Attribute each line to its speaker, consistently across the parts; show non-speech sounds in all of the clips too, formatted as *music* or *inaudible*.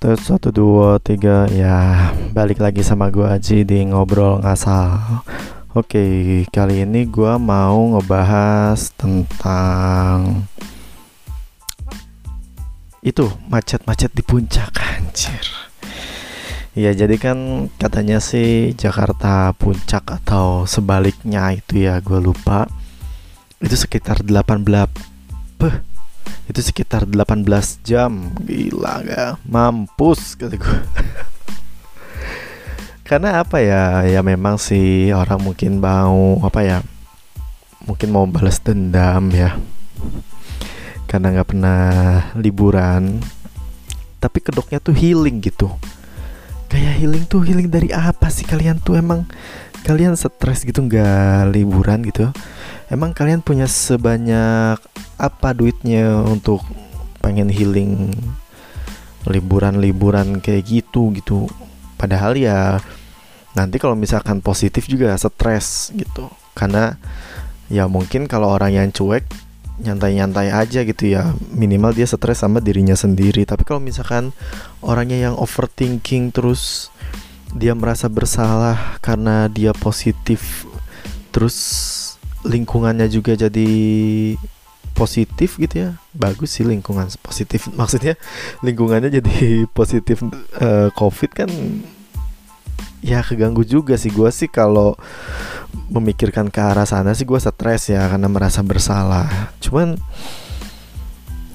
Speaker 1: Tes 1, 2, 3 Ya balik lagi sama gue Aji di Ngobrol Ngasal. Oke kali ini gue mau ngebahas tentang Itu macet-macet di puncak Anjir. Ya jadi kan katanya sih Jakarta puncak atau sebaliknya itu ya gue lupa. Itu sekitar 18 Beh itu sekitar 18 jam. Gila gak? Mampus kata gue *laughs* karena apa ya? Ya memang sih orang mungkin mau apa ya mungkin mau balas dendam ya. Karena nggak pernah liburan. Tapi kedoknya tuh healing gitu. Kayak healing tuh healing dari apa sih? Kalian tuh emang kalian stres gitu nggak liburan gitu emang kalian punya sebanyak apa duitnya untuk pengen healing liburan-liburan kayak gitu gitu? Padahal ya nanti kalau misalkan positif juga stres gitu. Karena ya mungkin kalau orang yang cuek nyantai-nyantai aja gitu ya. Minimal dia stres sama dirinya sendiri. Tapi kalau misalkan orangnya yang overthinking terus dia merasa bersalah karena dia positif terus lingkungannya juga jadi positif gitu ya? Bagus sih lingkungan positif. *laughs* Maksudnya lingkungannya jadi *laughs* positif uh, covid kan ya keganggu juga sih. Gue sih kalau memikirkan ke arah sana sih gue stres ya karena merasa bersalah. Cuman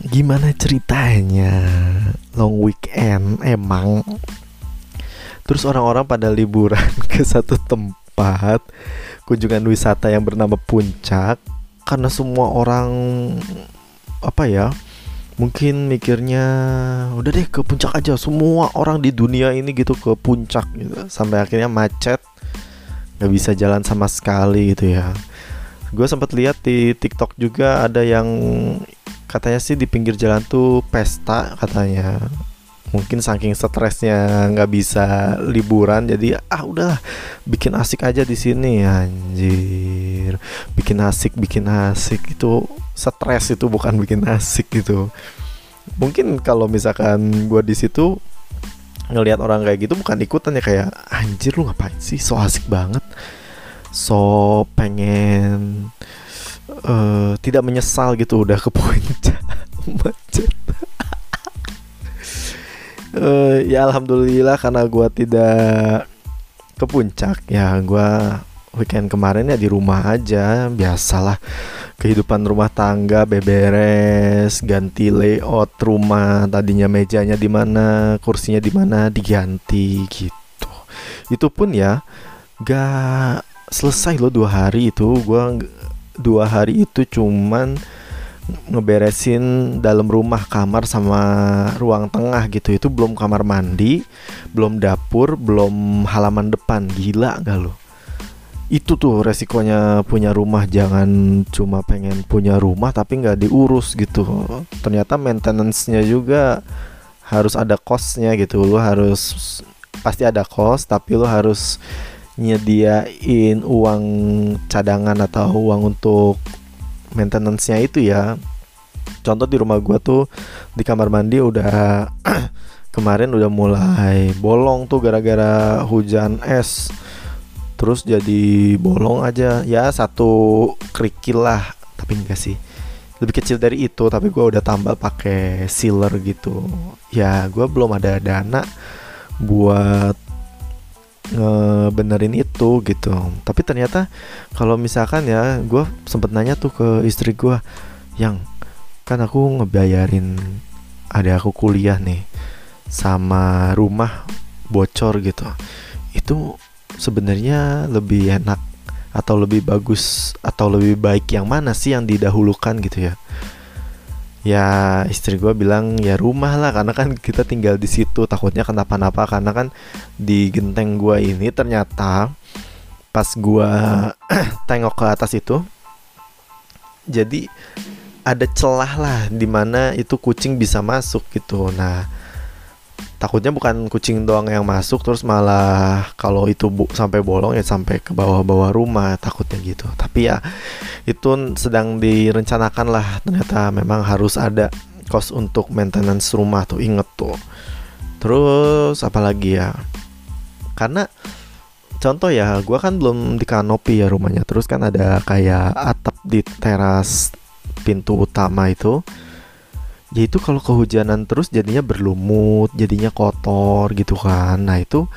Speaker 1: gimana ceritanya? Long weekend emang. Terus orang-orang pada liburan *laughs* ke satu tempat kunjungan wisata yang bernama puncak karena semua orang apa ya mungkin mikirnya udah deh ke puncak aja. Semua orang di dunia ini gitu ke puncak gitu. Sampai akhirnya macet nggak bisa jalan sama sekali gitu ya. Gue sempat lihat di TikTok juga ada yang katanya sih di pinggir jalan tuh pesta katanya mungkin saking stresnya nggak bisa liburan jadi ah udah bikin asik aja di sini anjir. Bikin asik bikin asik. Itu stres itu bukan bikin asik gitu. Mungkin kalau misalkan gue di situ ngelihat orang kayak gitu bukan ikutan ya kayak anjir lu ngapain sih? So asik banget. So pengen uh, tidak menyesal gitu udah ke puncak. *laughs* Macet uh, ya alhamdulillah karena gue tidak ke puncak ya gue weekend kemarin ya di rumah aja. Biasalah kehidupan rumah tangga beberes ganti layout rumah tadinya mejanya di mana kursinya di mana diganti gitu. Itu pun ya gak selesai loh dua hari itu. Gue dua hari itu cuman ngeberesin dalam rumah kamar sama ruang tengah gitu. Itu belum kamar mandi belum dapur belum halaman depan. Gila gak lo itu tuh resikonya punya rumah. Jangan cuma pengen punya rumah tapi nggak diurus gitu. Ternyata maintenance-nya juga harus ada costnya gitu. Lo harus pasti ada cost tapi lo harus nyediain uang cadangan atau uang untuk maintenance-nya itu ya. Contoh di rumah gua tuh di kamar mandi udah *clears throat* kemarin udah mulai bolong tuh gara-gara hujan es. Terus jadi bolong aja. Ya satu kerikil lah tapi enggak sih. Lebih kecil dari itu tapi gua udah tambal pakai sealer gitu. Ya gua belum ada dana buat ngebenerin itu gitu. Tapi ternyata kalau misalkan ya gue sempet nanya tuh ke istri gue yang kan aku ngebayarin ada aku kuliah nih sama rumah bocor gitu. Itu sebenarnya lebih enak atau lebih bagus atau lebih baik yang mana sih yang didahulukan gitu ya ya istri gue bilang ya rumah lah karena kan kita tinggal di situ. Takutnya kenapa-napa karena kan di genteng gue ini ternyata pas gue *clears throat* tengok ke atas itu jadi ada celah lah di mana itu kucing bisa masuk gitu. Nah takutnya bukan kucing doang yang masuk terus malah kalau itu bu sampai bolong ya sampai ke bawah-bawah rumah takutnya gitu. Tapi ya itu sedang direncanakan lah. Ternyata memang harus ada cost untuk maintenance rumah tuh inget tuh. Terus apalagi ya? Karena contoh ya gue kan belum di kanopi ya rumahnya. Terus kan ada kayak atap di teras pintu utama itu ya itu kalau kehujanan terus jadinya berlumut jadinya kotor gitu kan. Nah itu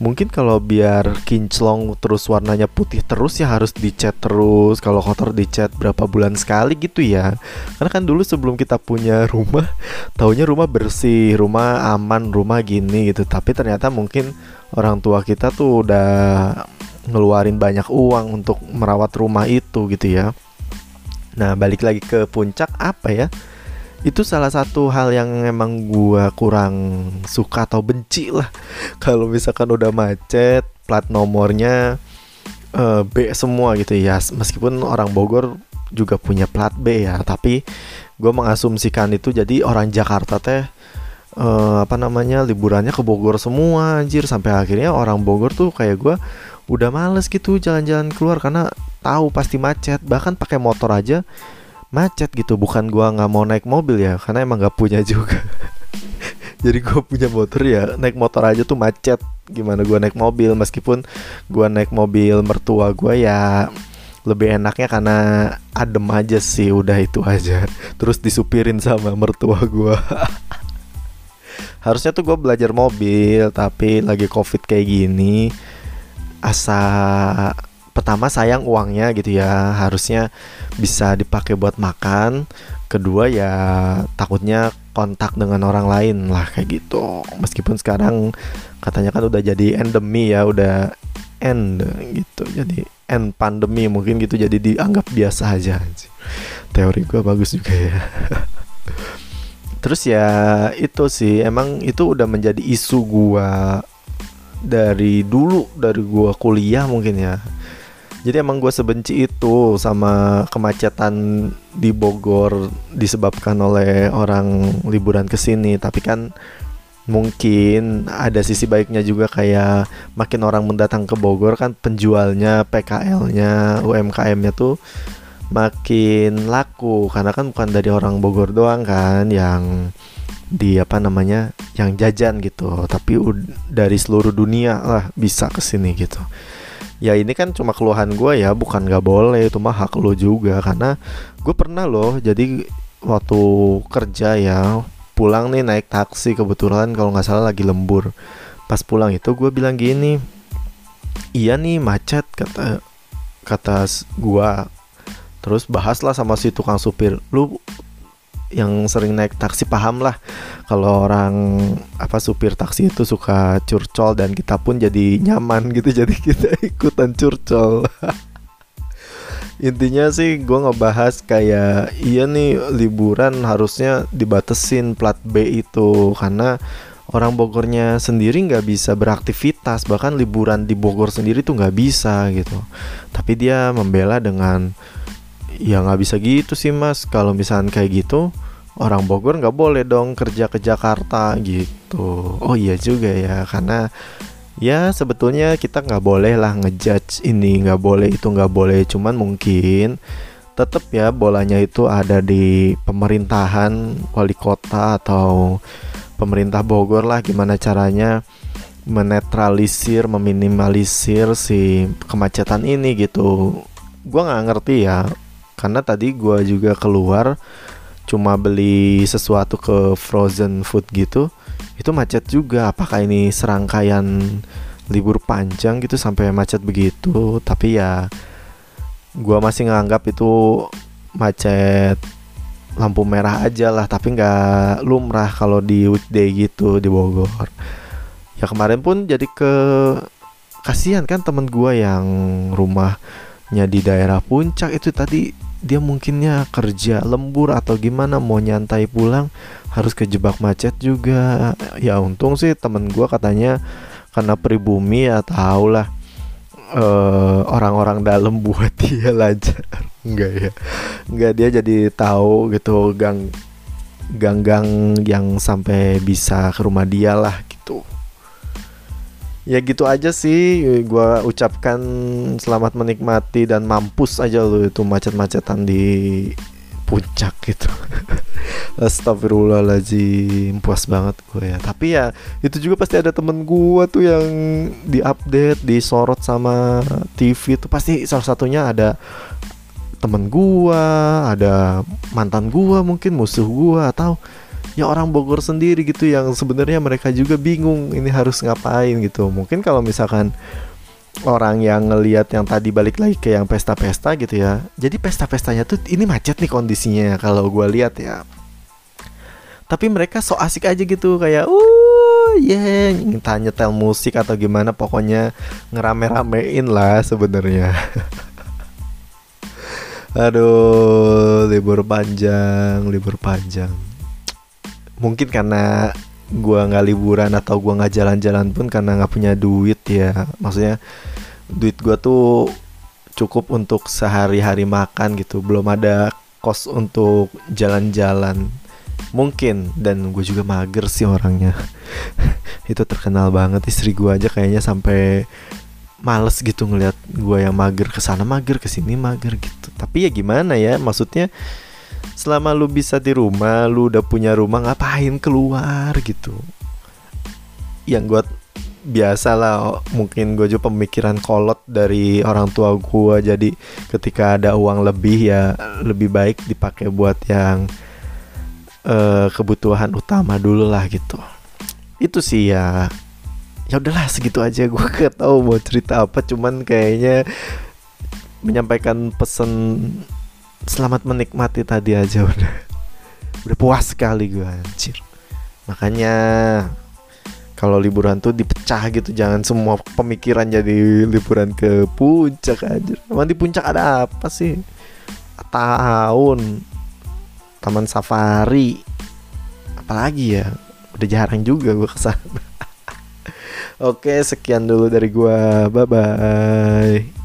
Speaker 1: mungkin kalau biar kinclong terus warnanya putih terus ya harus dicat terus. Kalau kotor dicat berapa bulan sekali gitu ya. Karena kan dulu sebelum kita punya rumah *laughs* taunya rumah bersih rumah aman rumah gini gitu. Tapi ternyata mungkin orang tua kita tuh udah ngeluarin banyak uang untuk merawat rumah itu gitu ya. Nah balik lagi ke puncak apa ya itu salah satu hal yang emang gua kurang suka atau benci lah. *laughs* Kalau misalkan udah macet plat nomornya uh, B semua gitu ya. Meskipun orang Bogor juga punya plat B ya tapi gue mengasumsikan itu jadi orang Jakarta teh uh, apa namanya liburannya ke Bogor semua anjir. Sampai akhirnya orang Bogor tuh kayak gue udah males gitu jalan-jalan keluar karena tahu pasti macet. Bahkan pakai motor aja macet gitu bukan gua nggak mau naik mobil ya karena emang nggak punya juga. *laughs* Jadi gua punya motor ya naik motor aja tuh macet. Gimana gua naik mobil meskipun gua naik mobil mertua gua ya lebih enaknya karena adem aja sih udah itu aja. *laughs* Terus disupirin sama mertua gua. *laughs* Harusnya tuh gue belajar mobil tapi lagi covid kayak gini asa pertama sayang uangnya gitu ya harusnya bisa dipakai buat makan. Kedua ya takutnya kontak dengan orang lain lah kayak gitu. Meskipun sekarang katanya kan udah jadi endemi ya udah end gitu. Jadi end pandemi mungkin gitu jadi dianggap biasa aja. Teori gue bagus juga ya. *laughs* Terus ya itu sih emang itu udah menjadi isu gua dari dulu dari gua kuliah mungkin ya jadi emang gue sebenci itu sama kemacetan di Bogor disebabkan oleh orang liburan ke sini. Tapi kan mungkin ada sisi baiknya juga kayak makin orang mendatang ke Bogor kan penjualnya, PKL-nya, UMKM-nya tuh makin laku karena kan bukan dari orang Bogor doang kan yang di apa namanya yang jajan gitu. Tapi dari seluruh dunia lah bisa ke sini gitu. Ya ini kan cuma keluhan gue ya bukan nggak boleh. Itu mah hak lo juga. Karena gue pernah loh jadi waktu kerja ya pulang nih naik taksi kebetulan kalau nggak salah lagi lembur. Pas pulang itu gue bilang gini iya nih macet kata kata gue terus bahaslah sama si tukang supir lu yang sering naik taksi paham lah. Kalau orang apa supir taksi itu suka curcol dan kita pun jadi nyaman gitu *laughs* jadi kita ikutan curcol. *laughs* Intinya sih gue ngebahas kayak iya nih liburan harusnya dibatesin plat B itu. Karena orang Bogornya sendiri nggak bisa beraktivitas bahkan liburan di Bogor sendiri tuh nggak bisa gitu. Tapi dia membela dengan ya nggak bisa gitu sih mas. Kalau misalnya kayak gitu orang Bogor nggak boleh dong kerja ke Jakarta gitu. Oh iya juga ya karena ya sebetulnya kita nggak boleh lah ngejudge ini nggak boleh itu nggak boleh. Cuman mungkin tetap ya bolanya itu ada di pemerintahan wali kota atau pemerintah Bogor lah gimana caranya menetralisir meminimalisir si kemacetan ini gitu. Gue nggak ngerti ya karena tadi gue juga keluar cuma beli sesuatu ke frozen food gitu itu macet juga. Apakah ini serangkaian libur panjang gitu sampai macet begitu? Tapi ya gue masih nganggap itu macet lampu merah aja lah tapi nggak lumrah kalau di weekday gitu di Bogor. Ya kemarin pun jadi ke kasihan kan temen gue yang rumahnya di daerah puncak itu tadi dia mungkinnya kerja lembur atau gimana mau nyantai pulang harus kejebak macet juga. Ya untung sih temen gue katanya karena pribumi ya tau lah uh, orang-orang dalam *laughs* buat dia lancar. Enggak ya enggak dia jadi tahu gitu gang gang-gang yang sampai bisa ke rumah dia lah ya gitu aja sih gue ucapkan selamat menikmati dan mampus aja lo itu macet-macetan di puncak gitu. *laughs* Astagfirullahaladzim Puas banget gue ya. Tapi ya itu juga pasti ada temen gue tuh yang diupdate Disorot sama TV itu Pasti salah satunya ada temen gue Ada mantan gue mungkin musuh gue Atau ya orang Bogor sendiri gitu Yang sebenarnya mereka juga bingung Ini harus ngapain gitu Mungkin kalau misalkan orang yang ngelihat yang tadi balik lagi ke yang pesta-pesta gitu ya. Jadi pesta-pestanya tuh ini macet nih kondisinya kalau gue lihat ya. Tapi mereka so asik aja gitu kayak uh yeah entah nyetel musik atau gimana pokoknya ngerame-ramein lah sebenarnya. *laughs* Aduh, libur panjang, libur panjang. Mungkin karena gua nggak liburan atau gua nggak jalan-jalan pun karena nggak punya duit ya. Maksudnya duit gua tuh cukup untuk sehari-hari makan gitu. Belum ada kos untuk jalan-jalan. Mungkin dan gue juga mager sih orangnya. *laughs* Itu terkenal banget. Istri gue aja kayaknya sampai males gitu ngeliat gue yang mager ke sana mager ke sini mager gitu. Tapi ya gimana ya maksudnya selama lu bisa di rumah lu udah punya rumah ngapain keluar gitu? Yang gue biasa lah mungkin gue juga pemikiran kolot dari orang tua gue jadi ketika ada uang lebih ya lebih baik dipakai buat yang uh, kebutuhan utama dulu lah gitu. Itu sih ya ya udahlah segitu aja gue *laughs* gak tahu mau cerita apa. Cuman kayaknya menyampaikan pesan selamat menikmati tadi aja *laughs* udah. Udah puas sekali gue anjir. Makanya kalau liburan tuh dipecah gitu jangan semua pemikiran jadi liburan ke puncak aja emang di puncak ada apa sih? Tahun taman safari. Apalagi ya? Udah jarang juga gue ke sana *laughs* oke sekian dulu dari gue bye bye